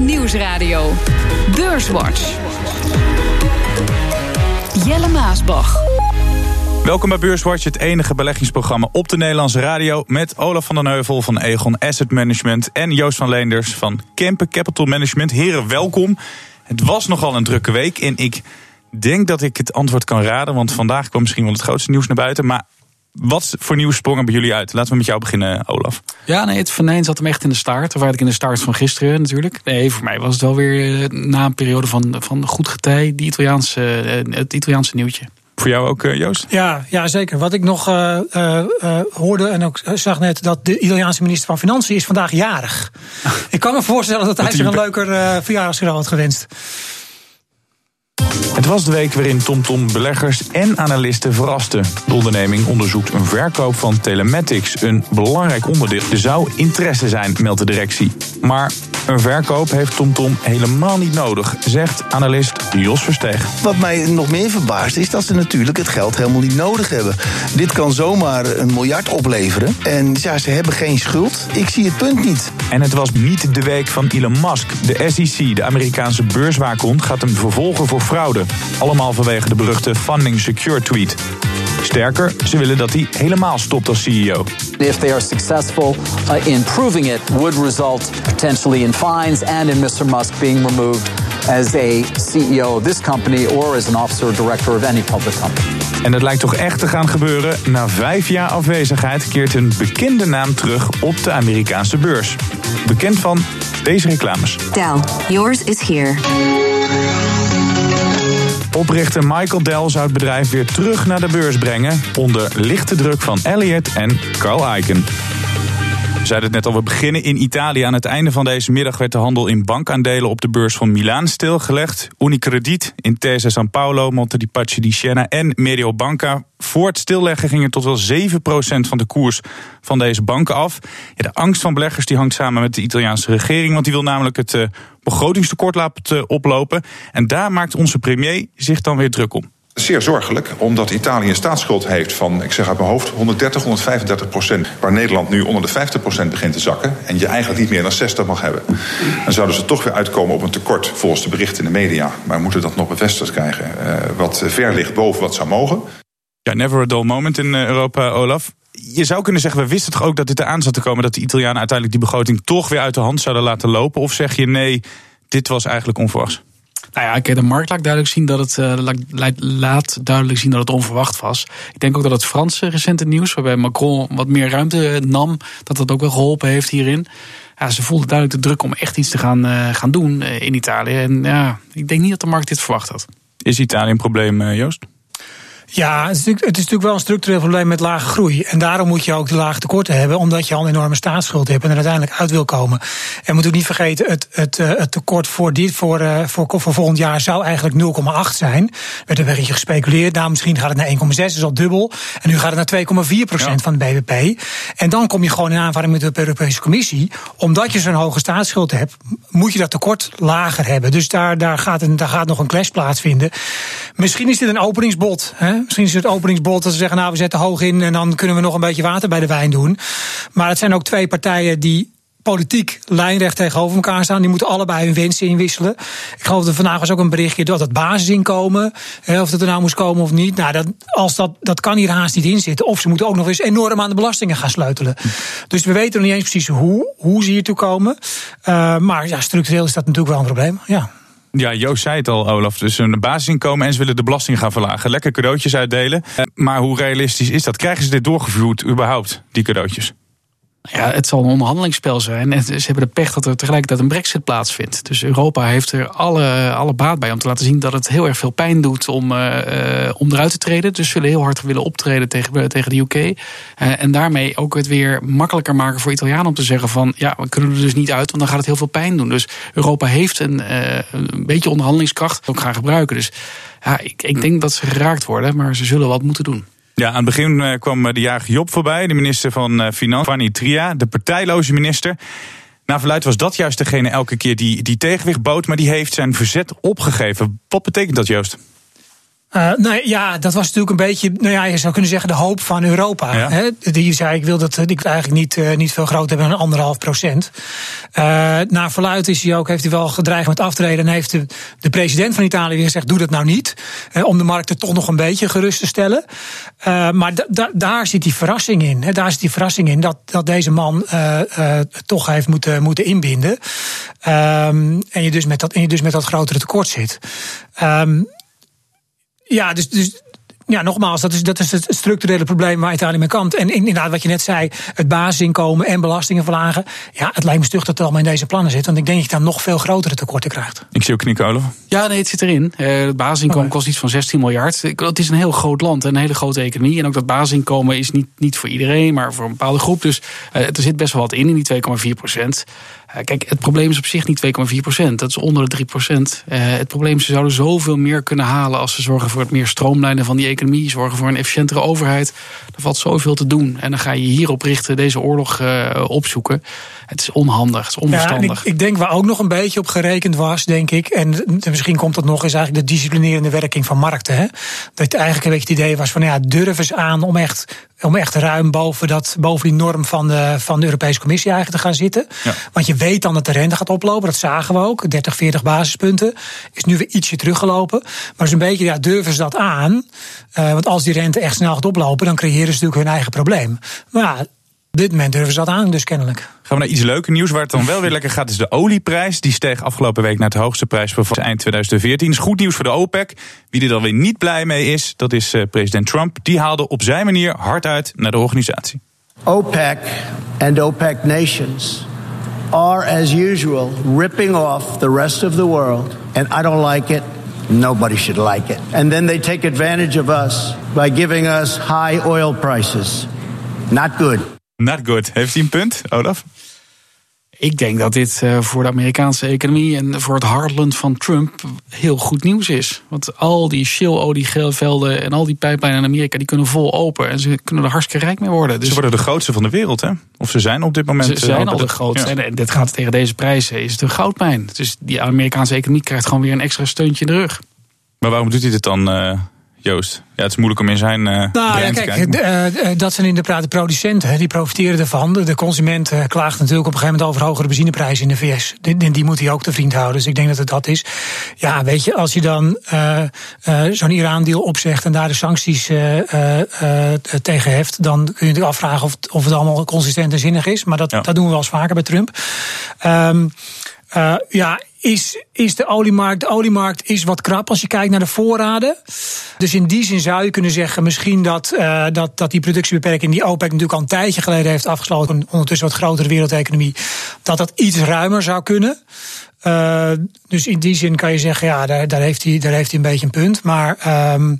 Nieuwsradio. Beurswatch. Jelle Maasbach. Welkom bij Beurswatch, het enige beleggingsprogramma op de Nederlandse radio. Met Olaf van den Heuvel van Egon Asset Management en Joost van Leenders van Kempen Capital Management. Heren, welkom. Het was nogal een drukke week en ik denk dat ik het antwoord kan raden, want vandaag kwam misschien wel het grootste nieuws naar buiten. Maar wat voor nieuws sprongen bij jullie uit? Laten we met jou beginnen, Olaf. Ja, nee, het venijn zat hem echt in de staart. Of eigenlijk in de start van gisteren natuurlijk. Nee, voor mij was het wel weer eh, na een periode van, van goed getij, die Italiaanse, eh, het Italiaanse nieuwtje. Voor jou ook, eh, Joost? Ja, ja zeker. Wat ik nog uh, uh, hoorde en ook zag net, dat de Italiaanse minister van Financiën is vandaag jarig. ik kan me voorstellen dat hij zich een leuker verjaardagscadeau had gewenst. Het was de week waarin TomTom beleggers en analisten verrasten. De onderneming onderzoekt een verkoop van telematics, een belangrijk onderdeel. Er zou interesse zijn, meldt de directie. Maar een verkoop heeft TomTom helemaal niet nodig, zegt analist Jos Versteeg. Wat mij nog meer verbaast is dat ze natuurlijk het geld helemaal niet nodig hebben. Dit kan zomaar een miljard opleveren. En ja, ze hebben geen schuld. Ik zie het punt niet. En het was niet de week van Elon Musk. De SEC, de Amerikaanse beurswaakhond, gaat hem vervolgen voor fraude. Allemaal vanwege de beruchte Funding Secure tweet. Sterker, ze willen dat hij helemaal stopt als CEO. If they are successful uh, in proving it, would result potentially in fines and in Mr. Musk being removed as a CEO of this company or as an officer or director of any public company. En het lijkt toch echt te gaan gebeuren. Na vijf jaar afwezigheid keert een bekende naam terug op de Amerikaanse beurs. Bekend van deze reclames. Dell, yours is here. Oprichter Michael Dell zou het bedrijf weer terug naar de beurs brengen... onder lichte druk van Elliott en Carl Icahn. Zeiden het net al, we beginnen in Italië. Aan het einde van deze middag werd de handel in bankaandelen op de beurs van Milaan stilgelegd. Unicredit, Intesa San Paolo, Monte di Paschi di Siena en Mediobanca. Voor het stilleggen gingen tot wel 7% van de koers van deze banken af. Ja, de angst van beleggers die hangt samen met de Italiaanse regering, want die wil namelijk het uh, begrotingstekort laten oplopen. En daar maakt onze premier zich dan weer druk om. Zeer zorgelijk, omdat Italië een staatsschuld heeft van, ik zeg uit mijn hoofd, 130, 135 procent. Waar Nederland nu onder de 50 procent begint te zakken. En je eigenlijk niet meer dan 60 mag hebben. Dan zouden ze toch weer uitkomen op een tekort, volgens de berichten in de media. Maar we moeten dat nog bevestigd krijgen. Uh, wat ver ligt boven wat zou mogen. Ja, never a dull moment in Europa, Olaf. Je zou kunnen zeggen, we wisten toch ook dat dit eraan zat te komen... dat de Italianen uiteindelijk die begroting toch weer uit de hand zouden laten lopen? Of zeg je nee, dit was eigenlijk onverwachts? Nou ja, de markt laat duidelijk zien dat het, uh, laat duidelijk zien dat het onverwacht was. Ik denk ook dat het Franse recente nieuws, waarbij Macron wat meer ruimte nam, dat dat ook wel geholpen heeft hierin. Ja, ze voelden duidelijk de druk om echt iets te gaan, uh, gaan doen in Italië. En ja, ik denk niet dat de markt dit verwacht had. Is Italië een probleem, Joost? Ja, het is, natuurlijk, het is natuurlijk wel een structureel probleem met lage groei. En daarom moet je ook de lage tekorten hebben, omdat je al een enorme staatsschuld hebt en er uiteindelijk uit wil komen. En moet ook niet vergeten, het, het, eh, het tekort voor, dit, voor, uh, voor, voor volgend jaar zou eigenlijk 0,8 zijn. Er werd een beetje gespeculeerd. Nou, misschien gaat het naar 1,6, is al dubbel. En nu gaat het naar 2,4 procent van de BBP. En dan kom je gewoon in aanvaring met de Europese Commissie. Omdat je zo'n hoge staatsschuld hebt, moet je dat tekort lager hebben. Dus daar, daar, gaat, een, daar gaat nog een clash plaatsvinden. Misschien is dit een openingsbod. Hè? Misschien is het openingsbod dat ze zeggen, nou we zetten hoog in en dan kunnen we nog een beetje water bij de wijn doen. Maar het zijn ook twee partijen die politiek lijnrecht tegenover elkaar staan. Die moeten allebei hun winsten inwisselen. Ik geloof dat vandaag was ook een berichtje dat het basisinkomen, of dat er nou moest komen of niet. Nou, dat, als dat, dat kan hier haast niet in zitten. Of ze moeten ook nog eens enorm aan de belastingen gaan sleutelen. Dus we weten nog niet eens precies hoe, hoe ze hier toe komen. Uh, maar ja, structureel is dat natuurlijk wel een probleem. Ja. Ja, Joost zei het al, Olaf. Dus een basisinkomen en ze willen de belasting gaan verlagen. Lekker cadeautjes uitdelen. Maar hoe realistisch is dat? Krijgen ze dit doorgevoerd überhaupt, die cadeautjes? Ja, het zal een onderhandelingsspel zijn. En ze hebben de pech dat er tegelijkertijd een brexit plaatsvindt. Dus Europa heeft er alle, alle baat bij om te laten zien dat het heel erg veel pijn doet om, uh, om eruit te treden. Dus ze zullen heel hard willen optreden tegen, tegen de UK. En daarmee ook het weer makkelijker maken voor Italianen om te zeggen van ja, we kunnen er dus niet uit, want dan gaat het heel veel pijn doen. Dus Europa heeft een, een beetje onderhandelingskracht ook gaan gebruiken. Dus ja, ik, ik denk dat ze geraakt worden, maar ze zullen wat moeten doen. Ja, aan het begin eh, kwam eh, de jager Job voorbij, de minister van eh, Financiën, Fanny Tria, de partijloze minister. Na verluid was dat juist degene elke keer die, die tegenwicht bood, maar die heeft zijn verzet opgegeven. Wat betekent dat, Joost? Uh, nou ja, dat was natuurlijk een beetje, nou ja, je zou kunnen zeggen, de hoop van Europa. Ja. Hè? Die zei, ik wil dat ik eigenlijk niet, uh, niet veel groter hebben dan anderhalf procent. Uh, naar verluid is hij ook, heeft hij wel gedreigd met aftreden. En heeft de, de president van Italië weer gezegd, doe dat nou niet. om de markten toch nog een beetje gerust te stellen. maar daar zit die verrassing in. Hè? Daar zit die verrassing in dat, dat deze man toch heeft moeten, moeten inbinden. Um, en, je dus met dat, en je dus met dat grotere tekort zit. Um, ja, dus, dus ja, nogmaals, dat is, dat is het structurele probleem waar Italië mee kampt. En inderdaad, wat je net zei, het basisinkomen en belastingen verlagen. Ja, het lijkt me stug dat het allemaal in deze plannen zit. Want ik denk dat je dan nog veel grotere tekorten krijgt. Ik zie ook knikken, Ja, nee, het zit erin. Uh, het basisinkomen kost iets van 16 miljard. Het is een heel groot land en een hele grote economie. En ook dat basisinkomen is niet, niet voor iedereen, maar voor een bepaalde groep. Dus uh, er zit best wel wat in, in die 2,4 procent. Uh, kijk, het probleem is op zich niet 2,4 procent. Dat is onder de 3 procent. het probleem is, ze zouden zoveel meer kunnen halen als ze zorgen voor het meer stroomlijnen van die economie. Zorgen voor een efficiëntere overheid. Er valt zoveel te doen. En dan ga je hierop richten, deze oorlog uh, opzoeken. Het is onhandig, het is onverstandig. Ja, ik, ik, denk waar ook nog een beetje op gerekend was, denk ik. En misschien komt dat nog, is eigenlijk de disciplinerende werking van markten. Hè? Dat eigenlijk een beetje het idee was van ja, durf eens aan om echt, om echt ruim boven, dat, boven die norm van de, van de Europese Commissie eigenlijk te gaan zitten. Ja. Want je weet dan dat de rente gaat oplopen. Dat zagen we ook. 30, 40 basispunten. Is nu weer ietsje teruggelopen. Maar een beetje, ja, durven ze dat aan? Uh, want als die rente echt snel gaat oplopen, dan creëren ze natuurlijk hun eigen probleem. Maar ja, op dit moment durven ze dat aan, dus kennelijk. Gaan we naar iets leuker nieuws. Waar het dan wel weer lekker gaat, is de olieprijs. Die steeg afgelopen week naar het hoogste prijs van eind 2014. is goed nieuws voor de OPEC. Wie er dan weer niet blij mee is, dat is uh, president Trump. Die haalde op zijn manier hard uit naar de organisatie. OPEC and OPEC nations are as usual ripping off the rest of the world. And I don't like it. Nobody should like it. And then they take advantage of us by giving us high oil prices. Not good. Not good. Heeft hij een punt, Olaf? Ik denk dat dit eh, voor de Amerikaanse economie en voor het heartland van Trump heel goed nieuws is. Want al die shale-olievelden en al die pijplijnen in Amerika die kunnen vol open. En ze kunnen er hartstikke rijk mee worden. Dus ze worden de grootste van de wereld, hè? Of ze zijn op dit moment. Ze eh, zijn al de grootste. En dit gaat tegen deze prijzen. Is het een goudmijn. Dus die Amerikaanse economie krijgt gewoon weer een extra steuntje in de rug. Maar waarom doet hij dit dan? Uh Joost? Ja, het is moeilijk om in zijn. Uh, nou ja, kijk, uh, dat zijn inderdaad de producenten, die profiteren ervan. De consument uh, klaagt natuurlijk op een gegeven moment over hogere benzineprijzen in de VS. Die, die moet hij ook te vriend houden. Dus ik denk dat het dat is. Ja, weet je, als je dan zo'n Iran-deal opzegt en daar de sancties tegen heft, dan kun je natuurlijk afvragen of, of het allemaal consistent en zinnig is. Maar dat, dat doen we wel eens vaker bij Trump. Um, uh, ja, is, is de oliemarkt. De oliemarkt is wat krap als je kijkt naar de voorraden. Dus in die zin zou je kunnen zeggen, misschien dat, uh, dat, dat die productiebeperking die OPEC natuurlijk al een tijdje geleden heeft afgesloten, ondertussen wat grotere wereldeconomie, dat dat iets ruimer zou kunnen. Uh, dus in die zin kan je zeggen, ja, daar, daar, heeft, hij, daar heeft hij een beetje een punt. Maar um,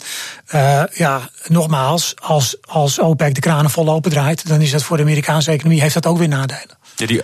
uh, ja, nogmaals, als, als OPEC de kranen vol open draait, dan is dat voor de Amerikaanse economie, heeft dat ook weer nadelen. Ja, die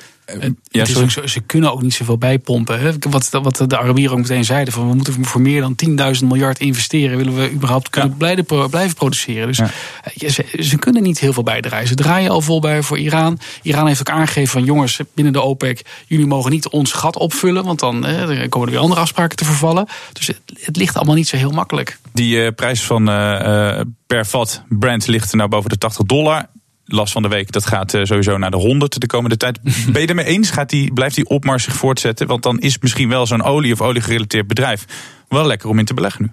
ja, ze kunnen ook niet zoveel bijpompen. Hè? Wat, wat de Arabieren ook meteen zeiden: van we moeten voor meer dan 10.000 miljard investeren. Willen we überhaupt kunnen blijven, blijven produceren? Dus ja. ze, ze, kunnen niet heel veel bijdragen. Ze draaien al vol bij voor Iran. Iran heeft ook aangegeven van jongens binnen de OPEC: jullie mogen niet ons gat opvullen, want dan, hè, komen er weer andere afspraken te vervallen. Dus het, het ligt allemaal niet zo heel makkelijk. Die uh, prijs van uh, per vat Brent ligt nou boven de 80 dollar last van de week, dat gaat eh, sowieso naar de 100 de komende tijd. Ben je ermee eens? Gaat die, blijft die opmars zich voortzetten? Want dan is misschien wel zo'n olie- of oliegerelateerd bedrijf wel lekker om in te beleggen nu.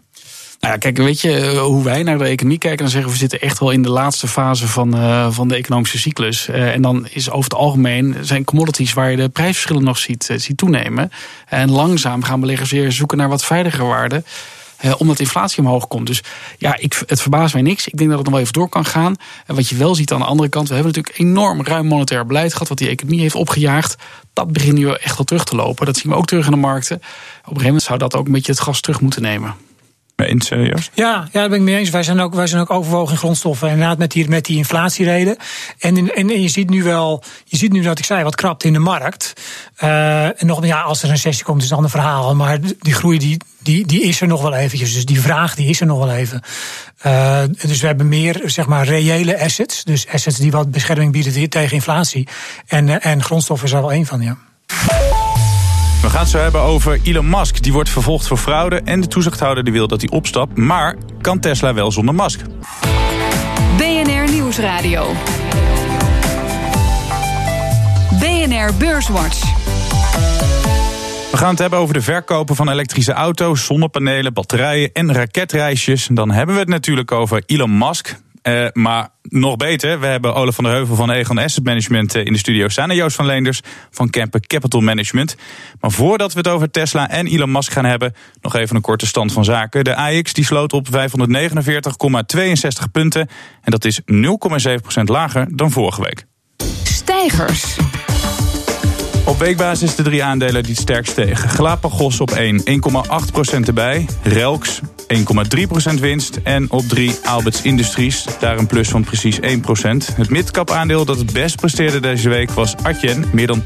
Nou ja, kijk, weet je eh, hoe wij naar de economie kijken? Dan zeggen we, we zitten echt wel in de laatste fase van, uh, van de economische cyclus. Uh, en dan is over het algemeen zijn commodities waar je de prijsverschillen nog ziet, ziet toenemen. En langzaam gaan beleggers weer zoeken naar wat veiligere waarden. Uh, omdat inflatie omhoog komt. Dus ja, ik, het verbaast mij niks. Ik denk dat het nog wel even door kan gaan. En wat je wel ziet aan de andere kant, we hebben natuurlijk enorm ruim monetair beleid gehad, wat die economie heeft opgejaagd. Dat begint nu echt wel terug te lopen. Dat zien we ook terug in de markten. Op een gegeven moment zou dat ook een beetje het gas terug moeten nemen. Serieus? Ja, ja, daar ben ik mee eens. Wij zijn ook, wij zijn ook overwogen in grondstoffen. Inderdaad, met die, met die inflatiereden. En, en, en je ziet nu wel, je ziet nu dat ik zei, wat krapt in de markt. Uh, en nog, ja, als er een recessie komt, is het een ander verhaal. Maar die groei, die, die, die is er nog wel eventjes. Dus die vraag, die is er nog wel even. Uh, dus we hebben meer, zeg maar, reële assets. Dus assets die wat bescherming bieden tegen inflatie. En, en grondstoffen is er wel één van, ja. We gaan het zo hebben over Elon Musk. Die wordt vervolgd voor fraude en de toezichthouder die wil dat hij opstapt. Maar kan Tesla wel zonder Musk? BNR Nieuwsradio. BNR Beurswatch. We gaan het hebben over de verkopen van elektrische auto's, zonnepanelen, batterijen en raketreisjes. Dan hebben we het natuurlijk over Elon Musk. Uh, maar nog beter, we hebben Olaf van der Heuvel van Egon Asset Management eh, in de studio staan. En Joost van Leenders van Kemper Capital Management. Maar voordat we het over Tesla en Elon Musk gaan hebben, nog even een korte stand van zaken. De AX die sloot op 549,62 punten. En dat is 0,7% lager dan vorige week. Stijgers. Op weekbasis de drie aandelen die het sterkst stegen. Galapagos op 1, 1,8% erbij. Relks 1,3% winst. En op 3 Alberts Industries, daar een plus van precies 1%. Het midcap aandeel dat het best presteerde deze week was Atjen, meer dan 12%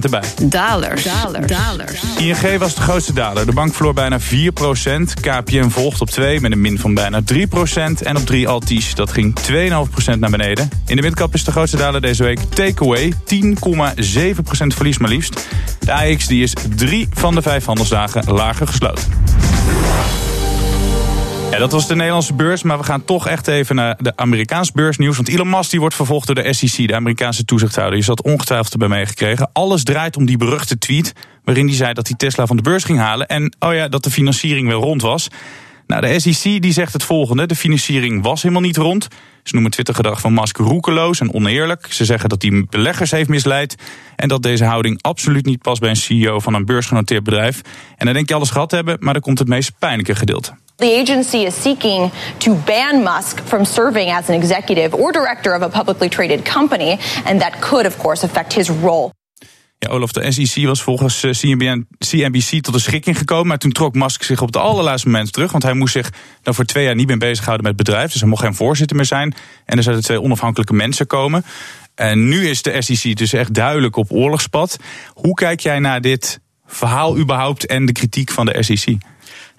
erbij. Dalers. Dalers. Dalers. ING was de grootste daler. De bank verloor bijna 4%. KPN volgt op 2 met een min van bijna 3%. En op 3 Altis, dat ging 2,5% naar beneden. In de midcap is de grootste daler deze week Takeaway, 10,7% verlies maar liefst. De AX die is drie van de vijf handelsdagen lager gesloten. Ja, dat was de Nederlandse beurs, maar we gaan toch echt even naar de Amerikaanse beursnieuws. Want Elon Musk die wordt vervolgd door de SEC, de Amerikaanse toezichthouder. Je zat ongetwijfeld erbij meegekregen. Alles draait om die beruchte tweet waarin hij zei dat hij Tesla van de beurs ging halen. En oh ja, dat de financiering weer rond was. Nou, de SEC die zegt het volgende. De financiering was helemaal niet rond. Ze noemen Twittergedrag van Musk roekeloos en oneerlijk. Ze zeggen dat hij beleggers heeft misleid. En dat deze houding absoluut niet past bij een CEO van een beursgenoteerd bedrijf. En dan denk je alles gehad hebben, maar dan komt het meest pijnlijke gedeelte. The agency is seeking to ban Musk from serving as an executive or director of a publicly traded company, and that could, of course, affect his role. Ja, Olaf, de SEC was volgens eh, CNBC tot een schikking gekomen. Maar toen trok Musk zich op het allerlaatste moment terug. Want hij moest zich dan voor twee jaar niet meer bezighouden met bedrijf. Dus hij mocht geen voorzitter meer zijn. En er zouden twee onafhankelijke mensen komen. En nu is de SEC dus echt duidelijk op oorlogspad. Hoe kijk jij naar dit verhaal überhaupt en de kritiek van de SEC?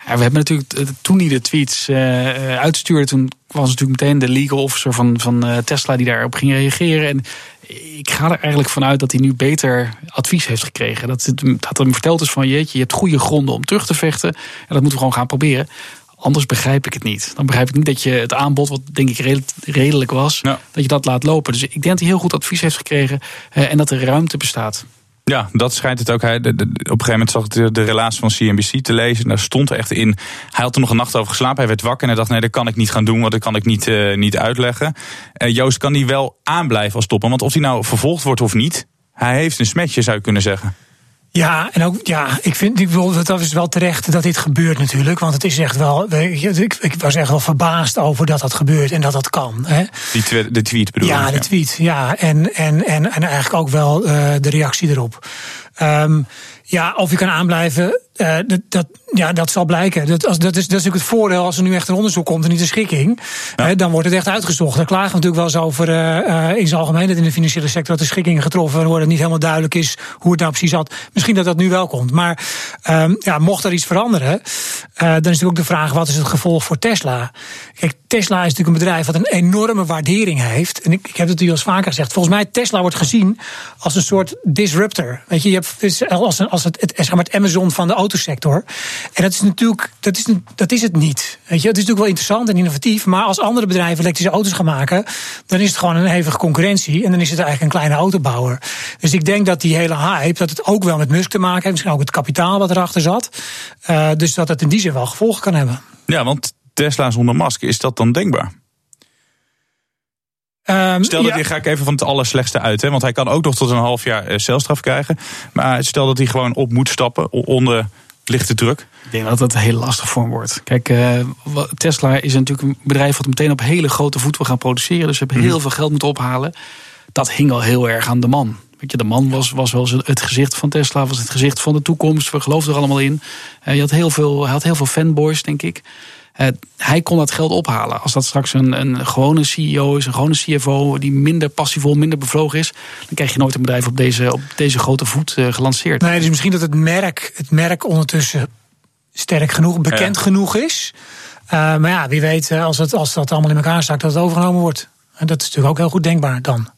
Ja, we hebben natuurlijk eh, toen hij de tweets uh, uitstuurde, toen was natuurlijk meteen de legal officer van, van Tesla die daarop ging reageren. En ik ga er eigenlijk vanuit dat hij nu beter advies heeft gekregen. Dat, het, dat hem verteld is van jeetje, je hebt goede gronden om terug te vechten. En dat moeten we gewoon gaan proberen. Anders begrijp ik het niet. Dan begrijp ik niet dat je het aanbod, wat denk ik redelijk was, dat je dat laat lopen. Dus ik denk dat hij heel goed advies heeft gekregen en dat er ruimte bestaat. Ja, dat schijnt het ook. Hij, op een gegeven moment zag ik de, relatie van CNBC te lezen. Daar stond echt in. Hij had er nog een nacht over geslapen. Hij werd wakker en hij dacht: nee, dat kan ik niet gaan doen, want dat kan ik niet, uh, niet uitleggen. Uh, Joost kan die wel aanblijven als topper. Want of hij nou vervolgd wordt of niet, hij heeft een smetje, zou je kunnen zeggen. Ja, en ook, ja, ik vind, ik bedoel, dat is wel terecht dat dit gebeurt natuurlijk. Want het is echt wel, ik, ik was echt wel verbaasd over dat dat gebeurt en dat dat kan. Hè. Die de tweet bedoel Ja, de tweet, ja. En, en, en, en eigenlijk ook wel uh, de reactie erop. Um, ja, of je kan aanblijven, uh, dat, dat, ja, dat zal blijken. Dat, als, dat, is, dat is natuurlijk het voordeel als er nu echt een onderzoek komt en niet een schikking. Ja. Hè, dan wordt het echt uitgezocht. Daar klagen we natuurlijk wel eens over uh, in zijn algemeen dat in de financiële sector dat de schikkingen getroffen worden. Dat niet helemaal duidelijk is hoe het nou precies zat. Misschien dat dat nu wel komt. Maar um, ja, mocht er iets veranderen, uh, dan is natuurlijk ook de vraag: wat is het gevolg voor Tesla? Kijk, Tesla is natuurlijk een bedrijf wat een enorme waardering heeft. En ik, ik heb het u al eens vaker gezegd. Volgens mij, Tesla wordt gezien als een soort disruptor. Weet je, je hebt als, een, als het, het, zeg maar het Amazon van de autosector. En dat is natuurlijk, dat is, dat is het niet. Weet je, het is natuurlijk wel interessant en innovatief. Maar als andere bedrijven elektrische auto's gaan maken, dan is het gewoon een hevige concurrentie. En dan is het eigenlijk een kleine autobouwer. Dus ik denk dat die hele hype, dat het ook wel met Musk te maken heeft. Misschien ook het kapitaal wat erachter zat. Uh, dus dat het in die zin wel gevolgen kan hebben. Ja, want Tesla zonder masker, is dat dan denkbaar? Um, stel dat ja. ga ik even van het allerslechtste uit, hè, want hij kan ook nog tot een half jaar celstraf krijgen. Maar stel dat hij gewoon op moet stappen onder lichte druk. Ik denk dat dat heel lastig voor hem wordt. Kijk, uh, Tesla is natuurlijk een bedrijf wat meteen op hele grote voet wil gaan produceren. Dus ze hebben heel mm. veel geld moeten ophalen. Dat hing al heel erg aan de man. Weet je, de man was, was wel het gezicht van Tesla, was het gezicht van de toekomst. We geloofden er allemaal in. Uh, je had heel veel, hij had heel veel fanboys, denk ik. Uh, hij kon dat geld ophalen. Als dat straks een, een gewone CEO is, een gewone CFO die minder passievol, minder bevlogen is, dan krijg je nooit een bedrijf op deze, op deze grote voet uh, gelanceerd. Nee, dus misschien dat het merk, het merk ondertussen sterk genoeg, bekend ja. genoeg is. Uh, maar ja, wie weet, als, het, als dat allemaal in elkaar zakt, dat het overgenomen wordt. En dat is natuurlijk ook heel goed denkbaar dan.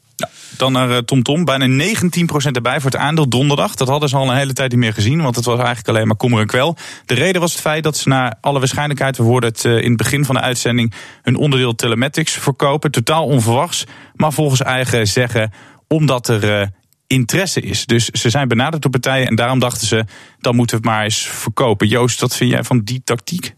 Dan naar uh, TomTom. Bijna 19% erbij voor het aandeel donderdag. Dat hadden ze al een hele tijd niet meer gezien. Want het was eigenlijk alleen maar kommer en kwel. De reden was het feit dat ze naar alle waarschijnlijkheid... we hoorden het uh, in het begin van de uitzending... hun onderdeel telematics verkopen. Totaal onverwachts. Maar volgens eigen zeggen omdat er uh, interesse is. Dus ze zijn benaderd door partijen en daarom dachten ze... dan moeten we het maar eens verkopen. Joost, wat vind jij van die tactiek?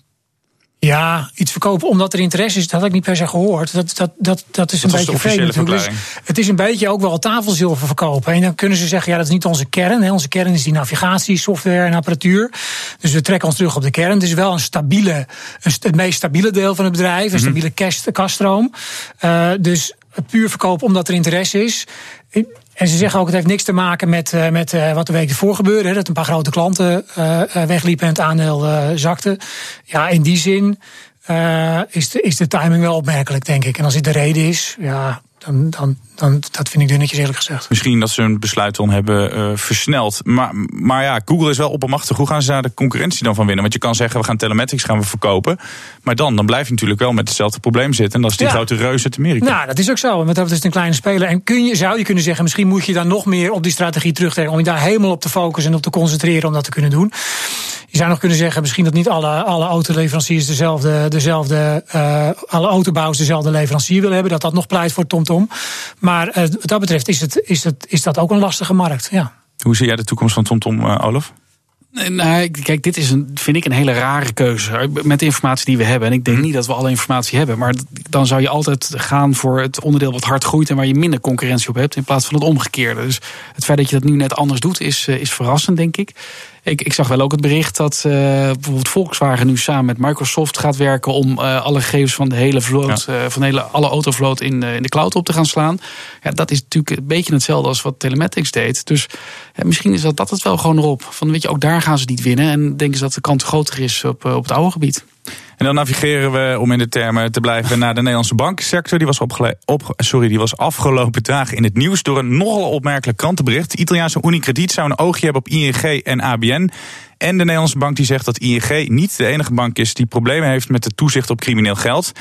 Ja, iets verkopen omdat er interesse is, dat had ik niet per se gehoord. Dat, dat, dat, dat is een beetje vreemd. Dus het is een beetje ook wel tafelzilver verkopen. En dan kunnen ze zeggen, ja, dat is niet onze kern. Hè. Onze kern is die navigatiesoftware en apparatuur. Dus we trekken ons terug op de kern. Het is wel een stabiele, een, het meest stabiele deel van het bedrijf. Een stabiele mm kaststroom. Uh, dus puur verkopen omdat er interesse is. En ze zeggen ook, het heeft niks te maken met, uh, met uh, wat de week ervoor gebeurde. Hè, dat een paar grote klanten uh, wegliepen en het aandeel zakte. Ja, in die zin is, de, is de timing wel opmerkelijk, denk ik. En als dit de reden is, ja, dan, dan, dan, dat vind ik dunnetjes eerlijk gezegd. Misschien dat ze hun besluit dan hebben uh, versneld. Maar, maar ja, Google is wel oppermachtig. Hoe gaan ze daar de concurrentie dan van winnen? Want je kan zeggen, we gaan telematics gaan we verkopen. Maar dan, dan blijf je natuurlijk wel met hetzelfde probleem zitten. En dat is die ja. grote reus uit Amerika. Nou, dat is ook zo. Want dat is een kleine speler. En kun je, zou je kunnen zeggen, misschien moet je dan nog meer op die strategie terugtrekken. Om je daar helemaal op te focussen en op te concentreren om dat te kunnen doen. Je zou nog kunnen zeggen, misschien dat niet alle, alle autoleveranciers dezelfde, dezelfde uh, alle autobouwers dezelfde leverancier willen hebben. Dat dat nog pleit voor TomTom. Maar uh, wat dat betreft is, het, is, het, is dat ook een lastige markt. Ja. Hoe zie jij de toekomst van TomTom, uh, Olaf? Nou, kijk, dit is een, vind ik een hele rare keuze. Met de informatie die we hebben. En ik denk niet dat we alle informatie hebben. Maar dan zou je altijd gaan voor het onderdeel wat hard groeit. en waar je minder concurrentie op hebt. in plaats van het omgekeerde. Dus het feit dat je dat nu net anders doet, is, is verrassend, denk ik. Ik, ik zag wel ook het bericht dat uh, bijvoorbeeld Volkswagen nu samen met Microsoft gaat werken om uh, alle gegevens van de hele vloot, ja. uh, van de hele, alle autovloot in, in de cloud op te gaan slaan. Ja, dat is natuurlijk een beetje hetzelfde als wat Telematics deed. Dus misschien is dat, dat het wel gewoon erop. Van weet je, ook daar gaan ze niet winnen. En denken ze dat de kans groter is op, op het oude gebied. En dan navigeren we, om in de termen te blijven, naar de Nederlandse bankensector. Die was, op, sorry, die was afgelopen dagen in het nieuws door een nogal opmerkelijk krantenbericht. De Italiaanse Unicredit zou een oogje hebben op ING en ABN. En de Nederlandse bank die zegt dat ING niet de enige bank is die problemen heeft met het toezicht op crimineel geld.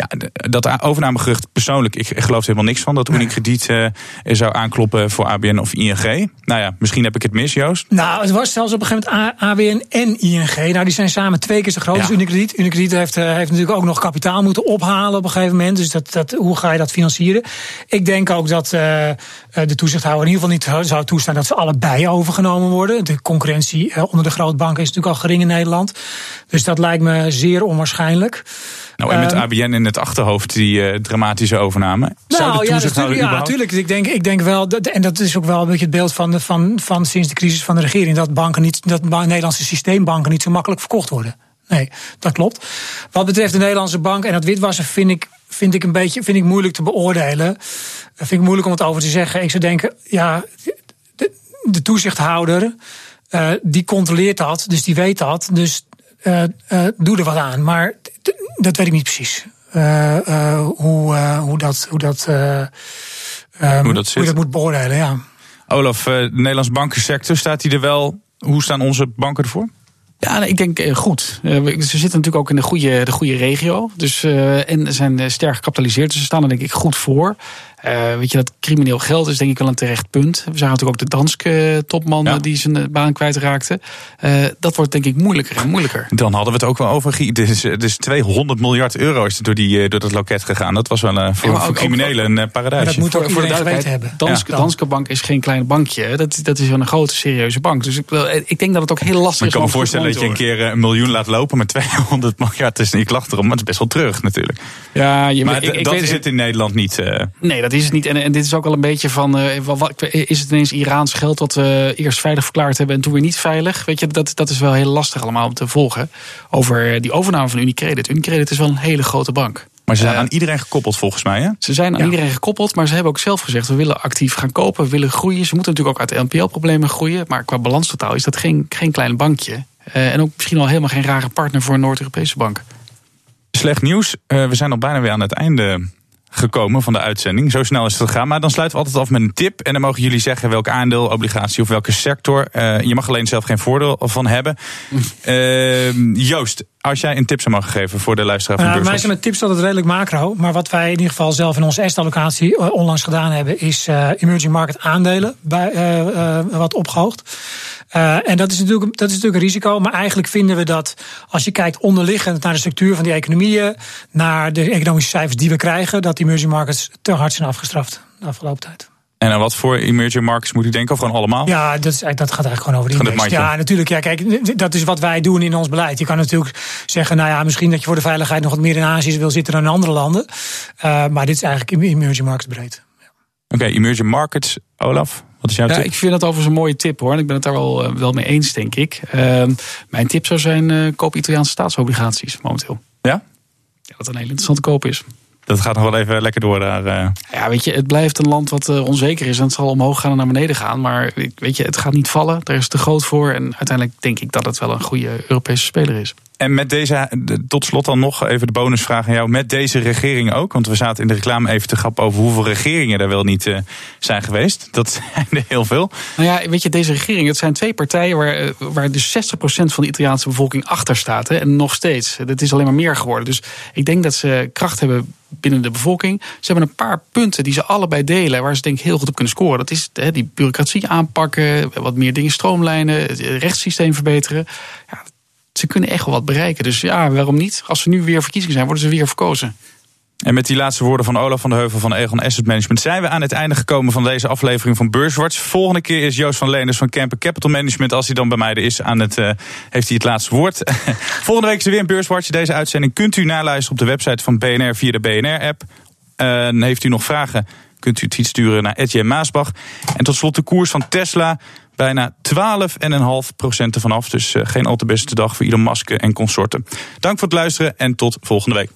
Ja, dat overnamegerucht persoonlijk, ik geloof er helemaal niks van. Dat Unicredit uh, zou aankloppen voor ABN of ING. Nou ja, misschien heb ik het mis, Joost. Nou, het was zelfs op een gegeven moment ABN en ING. Nou, die zijn samen twee keer zo groot ja. als Unicredit. Unicredit heeft, uh, heeft natuurlijk ook nog kapitaal moeten ophalen op een gegeven moment. Dus dat, dat, hoe ga je dat financieren? Ik denk ook dat uh, de toezichthouder in ieder geval niet zou toestaan dat ze allebei overgenomen worden. De concurrentie onder de grote banken is natuurlijk al gering in Nederland. Dus dat lijkt me zeer onwaarschijnlijk. Nou, en met ABN in het achterhoofd die uh, dramatische overname. Zou nou, ja, natuurlijk. Ik denk, ik denk wel, dat, en dat is ook wel een beetje het beeld van, de, van, van sinds de crisis van de regering, dat banken niet, dat Nederlandse systeembanken niet zo makkelijk verkocht worden. Nee, dat klopt. Wat betreft de Nederlandse bank en dat witwassen vind ik, vind ik een beetje vind ik moeilijk te beoordelen. Vind ik moeilijk om het over te zeggen. Ik zou denken, ja, de, de toezichthouder, uh, die controleert dat, dus die weet dat. Dus uh, uh, doe er wat aan. Maar dat weet ik niet precies. Uh, hoe, hoe dat, hoe, dat, um, hoe, dat hoe je dat moet beoordelen, ja. Olaf, de Nederlandse bankensector, staat die er wel? Hoe staan onze banken ervoor? Ja, ik denk goed. Ze zitten natuurlijk ook in de goede, de goede regio. Dus, en zijn sterk gecapitaliseerd. Dus ze staan er denk ik goed voor. Uh, weet je, dat crimineel geld is denk ik wel een terecht punt. We zagen natuurlijk ook de Danske topman ja. die zijn baan kwijtraakte. Uh, dat wordt denk ik moeilijker en moeilijker. Dan hadden we het ook wel over. Dus, dus 200 miljard euro is door, die, door dat loket gegaan. Dat was wel uh, voor, ja, voor criminelen een paradijs. Dat moet ook voor de duidelijkheid hebben. Danske, ja. Danske Bank is geen klein bankje. Dat, dat is wel een grote, serieuze bank. Dus ik, ik denk dat het ook heel lastig maar is. Ik kan me voorstellen dat je een keer een miljoen laat lopen met 200 miljard. Dus ik lach erom, maar het is best wel terug natuurlijk. Ja, je, maar ik, ik dat weet, is het in Nederland niet. Nee, dat is het niet. En, en dit is ook al een beetje van. Uh, wat, is het ineens Iraans geld dat we eerst veilig verklaard hebben en toen weer niet veilig? Weet je, dat, dat is wel heel lastig allemaal om te volgen. Over die overname van Unicredit. Unicredit is wel een hele grote bank. Maar ze zijn uh, aan iedereen gekoppeld volgens mij, hè? Ze zijn aan ja. iedereen gekoppeld, maar ze hebben ook zelf gezegd... we willen actief gaan kopen, we willen groeien. Ze moeten natuurlijk ook uit de NPL-problemen groeien... maar qua balanstotaal is dat geen, geen klein bankje. Uh, en ook misschien al helemaal geen rare partner voor een Noord-Europese bank. Slecht nieuws. Uh, we zijn al bijna weer aan het einde gekomen van de uitzending. Zo snel is het gegaan. Maar dan sluiten we altijd af met een tip. En dan mogen jullie zeggen welk aandeel, obligatie of welke sector. Uh, je mag alleen zelf geen voordeel van hebben. Uh, Joost, als jij een tip zou mogen geven voor de luisteraar van uh, Wij zijn met tips altijd redelijk macro. Maar wat wij in ieder geval zelf in onze eerste allocatie onlangs gedaan hebben... is emerging market aandelen bij, wat opgehoogd. Uh, en dat is, natuurlijk, dat is natuurlijk een risico. Maar eigenlijk vinden we dat als je kijkt onderliggend naar de structuur van die economieën, naar de economische cijfers die we krijgen, dat die emerging markets te hard zijn afgestraft de afgelopen tijd. En aan wat voor emerging markets moet u denken? Of gewoon allemaal? Ja, dat, is, dat gaat eigenlijk gewoon over die index. Ja, natuurlijk. Ja, kijk, dat is wat wij doen in ons beleid. Je kan natuurlijk zeggen, nou ja, misschien dat je voor de veiligheid nog wat meer in Azië wil zitten dan in andere landen. Uh, maar dit is eigenlijk emerging markets breed. Oké, okay, emerging markets, Olaf. Wat is jouw ja, tip? Ik vind dat overigens een mooie tip hoor. En ik ben het daar wel, uh, wel mee eens, denk ik. Uh, mijn tip zou zijn: uh, koop Italiaanse staatsobligaties momenteel. Ja? Ja, wat een hele interessante koop is. Dat gaat nog wel even lekker door daar. Uh... Ja, weet je, het blijft een land wat onzeker is. En het zal omhoog gaan en naar beneden gaan. Maar weet je, het gaat niet vallen. Daar is te groot voor. En uiteindelijk denk ik dat het wel een goede Europese speler is. En met deze, tot slot dan nog even de bonusvraag aan jou. Met deze regering ook, want we zaten in de reclame even te grappen over hoeveel regeringen er wel niet uh, zijn geweest. Dat zijn er heel veel. Nou ja, weet je, deze regering, het zijn twee partijen waar, waar dus 60% van de Italiaanse bevolking achter staat. Hè, en nog steeds. Dat is alleen maar meer geworden. Dus ik denk dat ze kracht hebben binnen de bevolking. Ze hebben een paar punten die ze allebei delen, waar ze denk ik heel goed op kunnen scoren. Dat is hè, die bureaucratie aanpakken, wat meer dingen stroomlijnen, het rechtssysteem verbeteren. Ja, ze kunnen echt wel wat bereiken. Dus ja, waarom niet? Als er nu weer verkiezingen zijn, worden ze weer verkozen. En met die laatste woorden van Olaf van de Heuvel van Egon Asset Management zijn we aan het einde gekomen van deze aflevering van Beurswatch. Volgende keer is Joost van Leeners van Camper Capital Management, als hij dan bij mij er is, aan het, uh, heeft hij het laatste woord. Volgende week is er weer een Beurswatch. Deze uitzending kunt u naluisteren op de website van BNR via de BNR-app. Uh, heeft u nog vragen? Kunt u het sturen naar Etienne Maasbach. En tot slot de koers van Tesla bijna 12,5 procent ervan af. Dus uh, geen al te beste dag voor Elon Musk en consorten. Dank voor het luisteren en tot volgende week.